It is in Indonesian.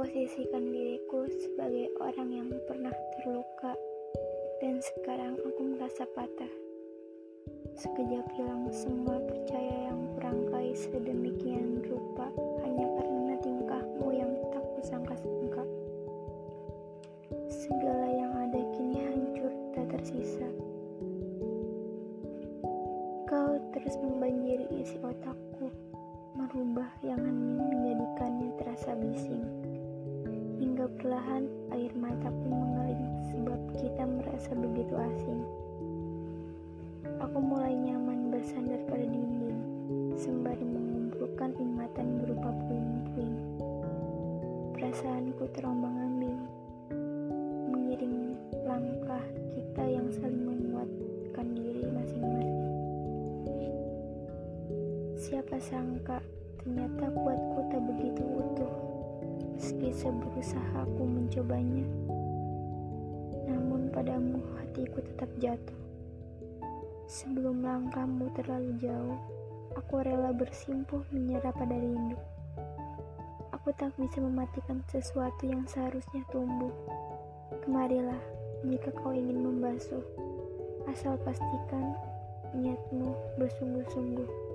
memposisikan diriku sebagai orang yang pernah terluka dan sekarang aku merasa patah. Sekejap hilang semua percaya yang kurangkai sedemikian rupa hanya karena tingkahmu yang tak kusangka-sangka. Segala yang ada kini hancur tak tersisa. Kau terus membanjiri isi otakku, merubah yang hening menjadikannya terasa bising. Hingga perlahan air mataku mengering sebab kita merasa begitu asing. Aku mulai nyaman bersandar pada dinding, sembari mengumpulkan ingatan berupa puing-puing. Perasaanku terombang-ambing, mengiring langkah kita yang saling menguatkan diri masing-masing. Siapa sangka ternyata kuatku tak begitu utuh, meski seberusaha aku mencobanya. Namun padamu hatiku tetap jatuh. Sebelum langkahmu terlalu jauh, aku rela bersimpuh menyerah pada rindu. Aku tak bisa mematikan sesuatu yang seharusnya tumbuh. Kemarilah, jika kau ingin membasuh, asal pastikan niatmu bersungguh-sungguh.